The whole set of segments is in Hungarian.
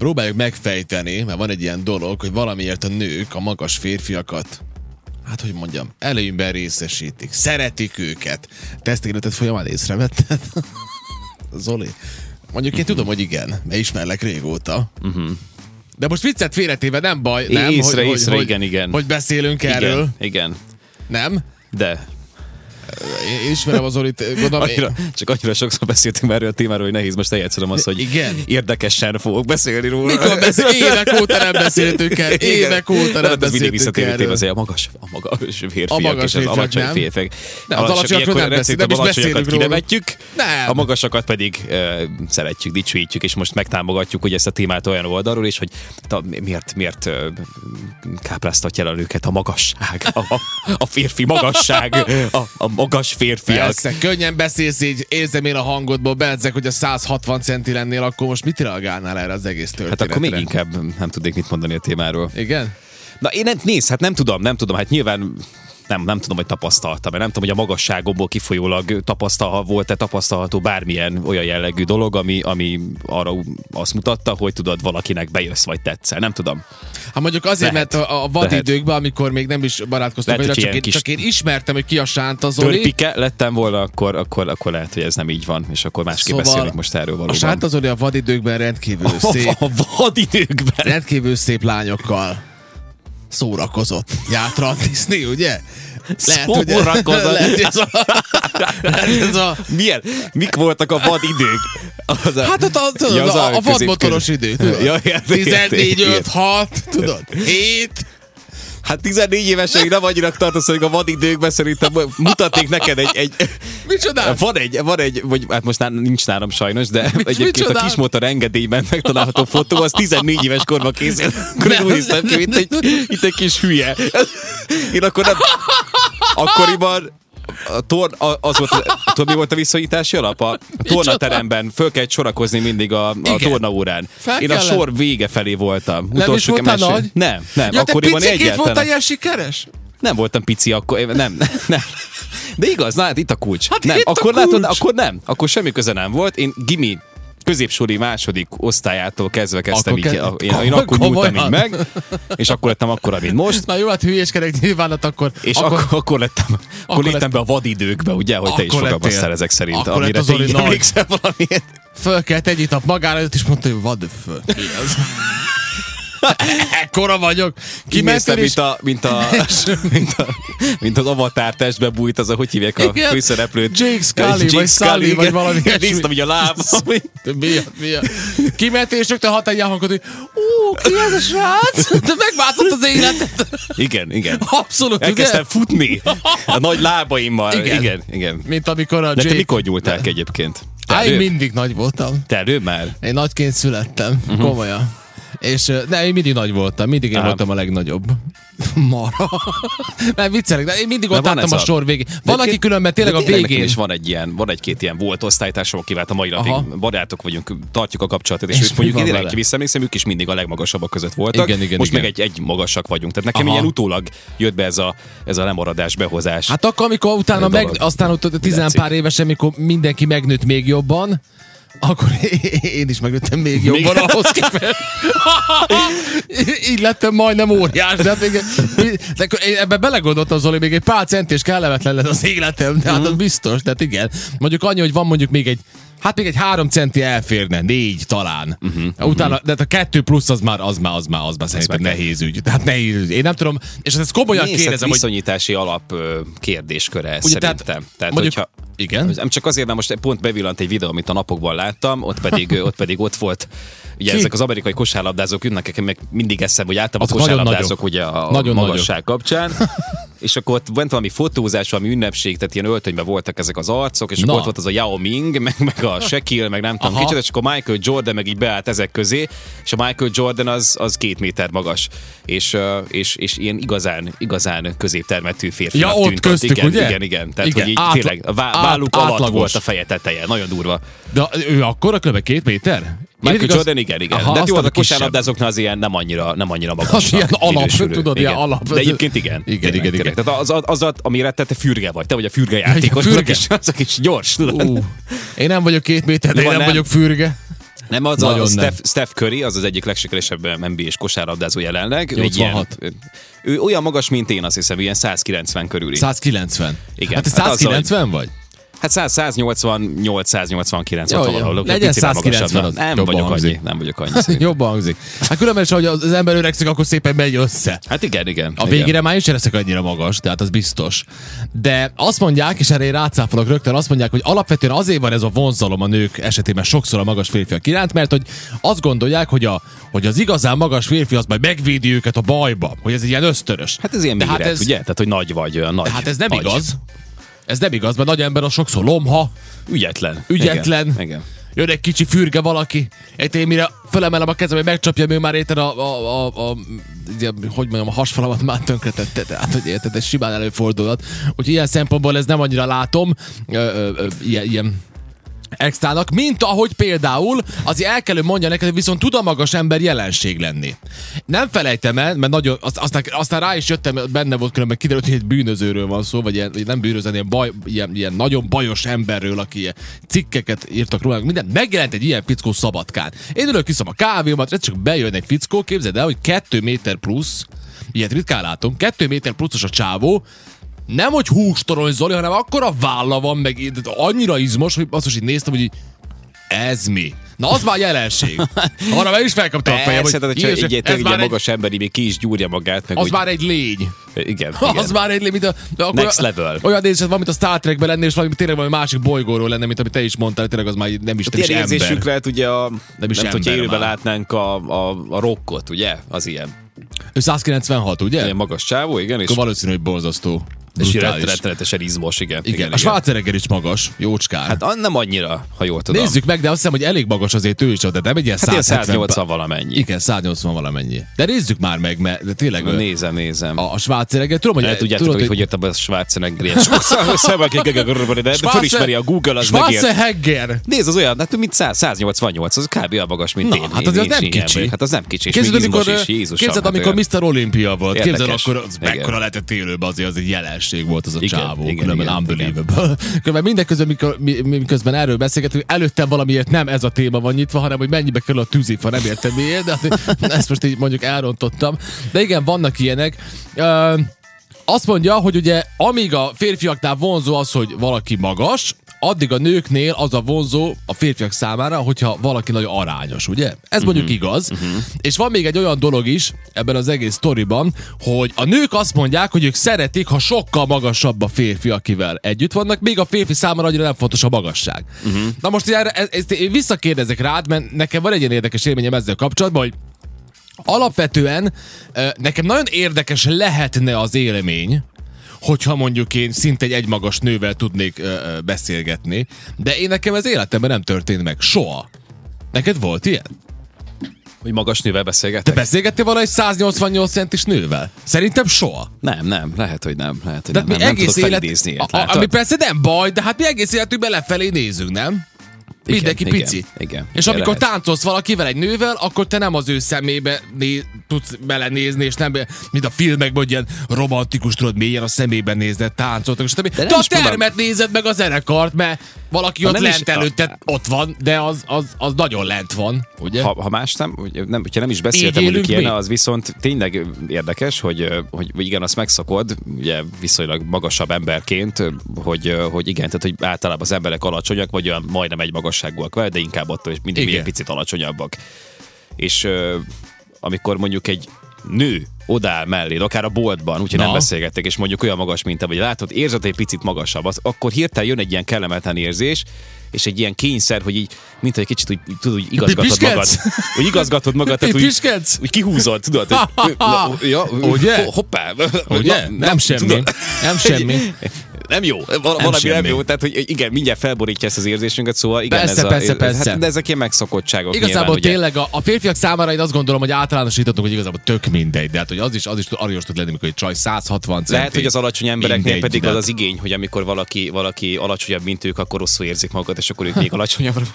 Próbáljuk megfejteni, mert van egy ilyen dolog, hogy valamiért a nők a magas férfiakat hát hogy mondjam, előnyben részesítik. Szeretik őket. Te ezt életed folyamán észrevetted? Zoli? Mondjuk én tudom, hogy igen, mert ismerlek régóta. Uh-huh. De most viccet félretéve nem baj, nem? Észre, hogy, észre, hogy, igen, igen. Hogy beszélünk igen, erről. Igen, Nem? de Én ismerem az Zolit, gondolom... annyira, csak annyira sokszor beszéltünk már erről a témáról, hogy nehéz most eljátszom azt, hogy Igen. érdekesen fogok beszélni róla. Mikor beszél? Évek óta nem beszéltünk el. Évek óta nem hát mindig beszéltünk visszatérő téma, erről. azért a magas, a magas férfiak, A magas és az alacsony férfiak. Nem, az alacsonyakról nem beszél- nem is beszélünk róla. a magasakat pedig szeretjük, dicsőítjük, és most megtámogatjuk hogy ezt a témát olyan oldalról is, hogy ta, miért, miért kápráztatja el a magasság, a, a, a férfi magasság, a, a magas férfiak. Persze, könnyen beszélsz így, érzem én a hangodból, beedzek, hogy a 160 centi lennél, akkor most mit reagálnál erre az egész Hát történetre? akkor még inkább nem tudnék mit mondani a témáról. Igen? Na én nem, nézd, hát nem tudom, nem tudom, hát nyilván nem, nem tudom, hogy tapasztaltam, mert nem tudom, hogy a magasságomból kifolyólag tapasztal, volt-e tapasztalható bármilyen olyan jellegű dolog, ami, ami arra azt mutatta, hogy tudod, valakinek bejössz vagy tetszel. Nem tudom. Hát mondjuk azért, Lehet. mert a, a vadidőkben, amikor még nem is barátkoztunk, Lehet, csak, én, csak én ismertem, hogy ki a Sánta Zoli. Törpike lettem volna, akkor, akkor, akkor lehet, hogy ez nem így van, és akkor másképp Szóval beszélünk most erről A valóban. Sánta Zoli a vadidőkben rendkívül szép, a vadidőkben. rendkívül szép lányokkal szórakozott. Járt randizni, ugye? Lehet, hogy ez a, lehet, ez a Milyen? Mik voltak a vadidők? Az a, Hát ott a, tudod, Ja, az a, a vadmotoros idő, tudod? Ja, értem, 14, értem, 5, 6, tudod? 7. Hát 14 évesen nem annyira tartozom, hogy a vadidőkben szerintem mutatnék neked egy, egy Micsoda? van egy, van egy, vagy hát most nálam, nincs nálam sajnos, de egyébként micsoda? a kismotor engedélyben megtalálható fotó, az 14 éves korban készült. Akkor Nem, úgy néztem ki, mint egy, mint egy kis hülye. Én akkor nem, akkoriban a tor, az volt, tudod, mi volt a viszonyítási alap? A tornateremben föl kellett sorakozni mindig a, a Igen. tornaórán. Fel Én a sor vége felé voltam. Nem is voltál nagy? Nem, nem. Ja, te akkoriban picikét egyáltalán. voltál ilyen sikeres? Nem voltam pici akkor, nem, nem. De igaz, na hát itt a kulcs. Hát nem, itt a akkor kulcs. látod, akkor nem, akkor semmi köze nem volt. Én gimi középsori második osztályától kezdve kezdtem Akkor így, ke- én, én akkor nyúltam így meg, és akkor lettem akkora, mint most. Na jó, hát hülyéskedek nyilván, hát akkor... És akkor, akkor, akkor lettem, akkor, akkor léptem be a vadidőkbe, ugye, hogy te is Akkor lettél. fogalmaztál ezek szerint, Akkor amire lett te így emlékszel valamiért. Fölkelt egy nap magára, és mondta, hogy vad föl. Ekkora vagyok. Kimentél és... mint, a, mint, a, mint, a, mint az avatar testbe bújt, az a, hogy hívják a Igen. főszereplőt. Jake Scully, vagy Sully, vagy igen. valami ilyesmi. Néztem, hogy a láb. Mi a, mi a? Kimentél és rögtön hat egy hogy ó, ki ez a srác? De megváltozott az életet. Igen, igen. Abszolút, Elkezdtem ugye? futni a nagy lábaimmal. Igen. Igen, igen. igen. Mint amikor a De te Jake... mikor nyúltál ki egyébként? Te Á, én mindig nagy voltam. Te már? Én nagyként születtem, uh-huh. komolyan. És ne, én mindig nagy voltam, mindig én Ám. voltam a legnagyobb. Mara. Nem, viccelek, de én mindig De ott álltam a a- sor végén. Van, aki különben tényleg a végén. is van egy ilyen, van egy-két ilyen volt osztálytársam, akivel a mai napig barátok vagyunk, tartjuk a kapcsolatot, és, És mi mondjuk én ki visszaemlékszem, ők is mindig a legmagasabbak között voltak. Igen, igen, Most igen. meg egy, egy magasak vagyunk. Tehát nekem Aha. ilyen utólag jött be ez a, ez a lemaradás, behozás. Hát akkor, amikor utána meg, aztán ott a tizen pár évesen, amikor mindenki megnőtt még jobban, akkor én is megnőttem még jobban Még? ahhoz képest. Így lettem majdnem óriás. De, hát még, de akkor én ebbe belegondoltam, Zoli, még egy pár centis kellemetlen lett az életem, de hát az biztos, tehát igen. Mondjuk annyi, hogy van mondjuk még egy Hát még egy három centi elférne, négy talán. Uh-huh, Utána, de hát a kettő plusz az már, az már, az már, az már szerintem nehéz ügy. Tehát nehéz. Én nem tudom, és ezt komolyan Nézd, hát kérdezem, hogy viszonyítási alap kérdésköre ez Ugye, tehát szerintem. Tehát, mondjuk- hogyha, igen? Nem csak azért, mert most pont bevillant egy videó, amit a napokban láttam, ott pedig ott, pedig ott volt Ugye Ki? ezek az amerikai kosárlabdázók ünnek, meg mindig eszem, hogy általában Azok nagyon kosárlabdázók nagyok. ugye a Nagyon magasság kapcsán. és akkor ott volt valami fotózás, valami ünnepség, tehát ilyen öltönyben voltak ezek az arcok, és Na. akkor ott volt az a Yao Ming, meg, meg a Shaquille, meg nem tudom Aha. kicsit, és akkor Michael Jordan meg így beállt ezek közé, és a Michael Jordan az, az két méter magas, és, és, és ilyen igazán, igazán középtermetű férfi. Ja, ott köztük, igen, ugye? Igen, igen. Tehát, Igen, hogy így átla- tényleg a vá- át- válluk alatt volt a feje teteje. Nagyon durva. De ő akkor kb. két méter? Michael Igaz- Jordan, igen, igen. Aha, de hát jó, a a kisebb. kosárlabdázóknál az ilyen nem annyira, nem annyira magas. Az ilyen alap, tudod, ilyen alap. De egyébként igen. Igen, Tényleg, igen, tényleg. igen. Tehát az, az, az, az amire te, te fürge vagy, te vagy a fürge játékos, fürge. azok is, azok is gyors, tudod. Ú, én nem vagyok két méter, de én nem, nem. vagyok fürge. Nem, az Nagyon a nem. Steph, Steph Curry, az az egyik legsikeresebb NBA-s kosárlabdázó jelenleg. Ő, egy 86. Ilyen, ő olyan magas, mint én, azt hiszem, ilyen 190 körüli. 190. Igen. Hát te Hát azzal, 190 vagy? Hát 100, 188, 189, Jó, valahol. Legyen Picivel 190, magasabb. az Nem vagyok hangzik. annyi, nem vagyok annyi. Jobban hangzik. Hát különben is, hogy az ember öregszik, akkor szépen megy össze. Hát igen, igen. A igen. végére már én sem leszek annyira magas, tehát az biztos. De azt mondják, és erre én rácáfolok rögtön, azt mondják, hogy alapvetően azért van ez a vonzalom a nők esetében sokszor a magas férfiak iránt, mert hogy azt gondolják, hogy, a, hogy az igazán magas férfi az majd megvédi őket a bajba, hogy ez egy ilyen ösztörös. Hát ez ilyen De méret, hát ez, ugye? Tehát, hogy nagy vagy, olyan nagy. Hát ez nem nagy. igaz. Ez nem igaz, mert nagy ember az sokszor lomha, Ügyetlen. ügyetlen. Igen. igen. Jön egy kicsi fürge valaki, egy én mire fölemelem a kezem, hogy megcsapjam, ő már érted a, a, a, a, ugye, hogy mondjam, a hasfalamat már tönkretette, tehát hogy érted, ez simán előfordulhat. Úgyhogy ilyen szempontból ez nem annyira látom, ö, ö, ö, ilyen, ilyen extrának, mint ahogy például azért el kell mondja neked, hogy viszont tud a magas ember jelenség lenni. Nem felejtem el, mert nagyon, azt- aztán, aztán rá is jöttem, benne volt különben kiderült, hogy egy bűnözőről van szó, vagy ilyen, nem bűnöző, ilyen, baj, ilyen, ilyen nagyon bajos emberről, aki ilyen cikkeket írtak róla, minden. Megjelent egy ilyen fickó szabadkán. Én ülök, iszom a kávémat, ez csak bejön egy fickó, képzeld el, hogy kettő méter plusz, ilyet ritkán látom, kettő méter pluszos a csávó, nem, hogy hústorony Zoli, hanem akkora válla van, meg annyira izmos, hogy azt most így néztem, hogy így, ez mi? Na, az már jelenség. Arra meg is felkaptam a fejem, hogy tehát, Jézus, egy, ez már ilyen egy, magas emberi még ki is gyúrja magát, meg az úgy, már egy lény. igen, Az igen. már egy lény, mint a... De akkor Next level. Olyan nézet van, mint a Star Trekben lenni, és valami tényleg valami másik bolygóról lenne, mint amit te is mondtál, tényleg az már nem is, nem is ember. érzésük lehet ugye a, nem, is nem tudom, ember élőben látnánk a, a, a rockot, ugye? Az ilyen. Ő 196, ugye? Ilyen magas csávó, igen, és, Akkor valószínű, hogy borzasztó. És rettenetesen izmos, igen. Igen, igen, a Schwarzenegger is magas, jócskán. Hát nem annyira, ha jól tudom. Nézzük meg, de azt hiszem, hogy elég magas azért ő is, de nem egy ilyen Hát ilyen 170 180 valamennyi. Igen, 180 valamennyi. De nézzük már meg, mert de tényleg Na, Nézem, nézem. a, a Schwarzenegger, tudom, hogy... El tudjátok, hogy hogy jött a Schwarzenegger ilyen sokszor de fölismeri a Google, az. Schwarzenegger! Nézd, az olyan, hát mint 100, 188, az kb. olyan magas, mint én. hát én nem kicsi. Hát az nem kicsi, és még amikor, is, Jézusom. képzeld, hát amikor Mr. Olympia volt. Képzeld, akkor az mekkora lehetett élőben, azért az egy jelenség volt az a Igen, csávó. igen, különben igen, unbelievable. Különben mindeközben, mikor, mi- miközben erről beszélgetünk, előttem valamiért nem ez a téma van nyitva, hanem hogy mennyibe kerül a tűzifa, nem értem miért, de hát ezt most így mondjuk elrontottam. De igen, vannak ilyenek. Ö, azt mondja, hogy ugye amíg a férfiaknál vonzó az, hogy valaki magas, addig a nőknél az a vonzó a férfiak számára, hogyha valaki nagyon arányos, ugye? Ez mondjuk igaz. És van még egy olyan dolog is ebben az egész sztoriban, hogy a nők azt mondják, hogy ők szeretik, ha sokkal magasabb a férfi, akivel együtt vannak, még a férfi számára annyira nem fontos a magasság. Na most erre, ezt, ezt én visszakérdezek rád, mert nekem van egy ilyen érdekes élményem ezzel kapcsolatban, hogy alapvetően nekem nagyon érdekes lehetne az élmény, hogyha mondjuk én szinte egy egymagas nővel tudnék ö, beszélgetni, de én nekem ez életemben nem történt meg. Soha. Neked volt ilyen? Hogy magas nővel Te beszélgetek? beszélgettél valahogy 188 centis nővel? Szerintem soha. Nem, nem, lehet, hogy nem. Lehet, hogy De nem, mi nem, nem egész tudok élet... ilyet, a, a, ami persze nem baj, de hát mi egész életünkben lefelé nézünk, nem? Mindenki igen, pici. igen. És Igen, amikor lehet. táncolsz valakivel, egy nővel, akkor te nem az ő szemébe né- tudsz belenézni, és nem, mint a filmekben, hogy ilyen romantikus, tudod, mélyen a szemében nézed, táncoltak, és te, nem te a is próbál- termet nézed meg a zenekart, mert valaki Ha ott nem is- lent előtted ott van, de az, az, az nagyon lent van, ugye? Ha, ha más nem, ugye nem, hogyha nem is beszéltem mondjuk ilyen, az viszont tényleg érdekes, hogy, hogy igen, azt megszakod, ugye viszonylag magasabb emberként, hogy, hogy igen, tehát hogy általában az emberek alacsonyak, vagy olyan majdnem egy magasságúak vele, de inkább attól, hogy mindig egy picit alacsonyabbak. És ö, amikor mondjuk egy nő odáll mellé, akár a boltban, úgyhogy nem Na. beszélgettek, és mondjuk olyan magas, mint te, vagy látod, érzed egy picit magasabb, az, akkor hirtelen jön egy ilyen kellemetlen érzés, és egy ilyen kényszer, hogy így, mint egy kicsit úgy, tudod, úgy igazgatod Pipiskedsz? magad. Úgy igazgatod magad, tehát úgy, úgy kihúzod, tudod? Hogy, na, ja, Ugye? ho- Hoppá. Ugye? Nem semmi. Nem semmi. Nem jó. Val- valami nem, semmi. jó. Tehát, hogy igen, mindjárt felborítja ezt az érzésünket, szóval igen, Persze, ez a, persze, ez- persze. Hát, de ezek ilyen megszokottságok Igazából nyilván, tényleg a, a férfiak számára én azt gondolom, hogy általánosítottunk, hogy igazából tök mindegy, de hát hogy az is, az is tud- aranyos tud lenni, amikor egy csaj 160 centi. Lehet, hogy az alacsony embereknél Mindegy, pedig de- az az igény, hogy amikor valaki, valaki alacsonyabb, mint ők, akkor rosszul érzik magukat, és akkor ők még alacsonyabbra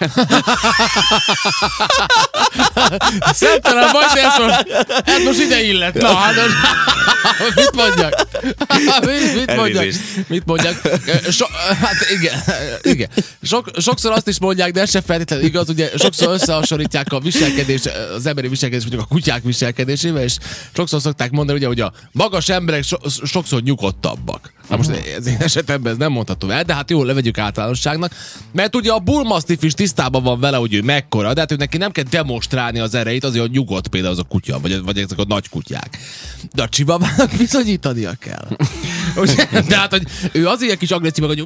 Szemtelen vagy, de ez most, ez most ide illet. Na, hát mit mondjak? mit, mit mondjak? Mit mondjak? Mondják, so, hát igen, igen. Sok, sokszor azt is mondják, de ez sem feltétlenül igaz, ugye sokszor összehasonlítják a viselkedés, az emberi viselkedés mondjuk a kutyák viselkedésével, és sokszor szokták mondani, ugye, hogy a magas emberek so, sokszor nyugodtabbak. Na most ez én esetemben ez nem mondható el, de hát jó, levegyük általánosságnak, mert ugye a bullmastiff is tisztában van vele, hogy ő mekkora, de hát ő neki nem kell demonstrálni az erejét, azért, hogy nyugodt például az a kutya, vagy, vagy ezek a nagy kutyák. De a csivavának bizonyítania kell. De hát, hogy ő azért kis agresszív, hogy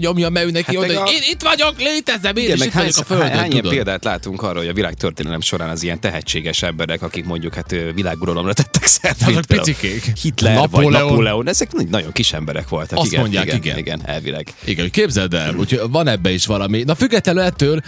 nyomja, mert ő neki Hát oda, meg hogy a- én itt vagyok, létezem, én Igen, is itt hány, vagyok a földön, hány ilyen példát látunk arra, hogy a világ történelem során az ilyen tehetséges emberek, akik mondjuk hát világuralomra tettek szert. Azok picikék. Hitler Napóleon. vagy Napóleon, ezek nagy- nagyon kis emberek voltak. Azt igen, mondják, igen, igen. igen. elvileg. Igen, hogy képzeld el, úgyhogy van ebbe is valami. Na függetlenül ettől,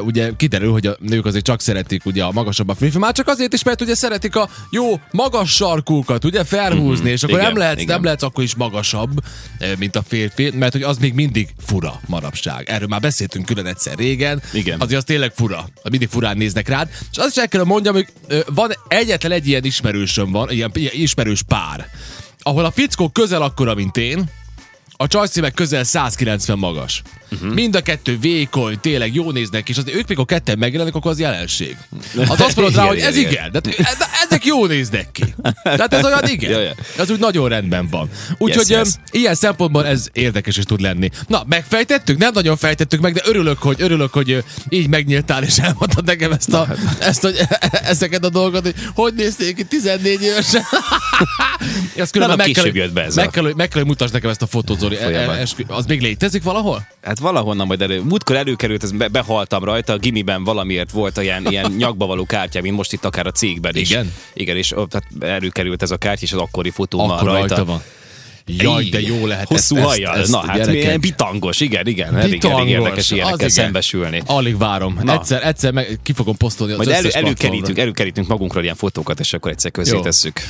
ugye kiderül, hogy a nők azért csak szeretik ugye a magasabb a férfi, már csak azért is, mert ugye szeretik a jó magas sarkúkat, ugye felhúzni, és akkor. Igen, nem lehetsz, igen. nem lehetsz akkor is magasabb, e, mint a férfi, mert hogy az még mindig fura manapság. Erről már beszéltünk külön egyszer régen. Igen. Azért az tényleg fura. Mindig furán néznek rád. És azt is el kell mondjam, hogy van egyetlen egy ilyen ismerősöm van, ilyen, ilyen ismerős pár, ahol a fickó közel akkora, mint én, a csajci meg közel 190 magas. Uh-huh. Mind a kettő vékony, tényleg jó néznek, és az, ők még a ketten megjelenik, akkor az jelenség. Az azt mondod rá, hogy ez igen. igen, de, de ezek jó néznek ki. Tehát ez olyan igen. Ja, ja. Ez úgy nagyon rendben van. Úgyhogy Yes, yes. ilyen szempontból ez érdekes is tud lenni. Na, megfejtettük? Nem nagyon fejtettük meg, de örülök, hogy örülök, hogy így megnyíltál, és elmondtad nekem ezt, a, Hát. ezt hogy ezeket a dolgokat, hogy hogy nézték ki 14 évesen. Ezt különben meg kell, jött be ez meg kell, meg kell, hogy mutasd nekem ezt a fotót, Zoli. E- e- Az még létezik valahol? Hát valahonnan majd elő. Múltkor előkerült, ez be, behaltam rajta, a gimiben valamiért volt ilyen, ilyen nyakba való kártya, mint most itt akár a cégben is. Igen? Igen, és tehát előkerült ez a kártya, és az akkori fotómmal Akkor rajta. rajta van. Jaj, de jó lehet Hosszú ezt, hajjal. ezt, Na hát gyerekek. milyen bitangos, igen, igen. Elég, elég Bitangos, érdekes ilyenekkel szembesülni. Alig várom. Na. Egyszer, egyszer meg, ki fogom posztolni az Majd elő, előkerítünk, előkerítünk magunkról ilyen fotókat, és akkor egyszer közzé Jó. tesszük.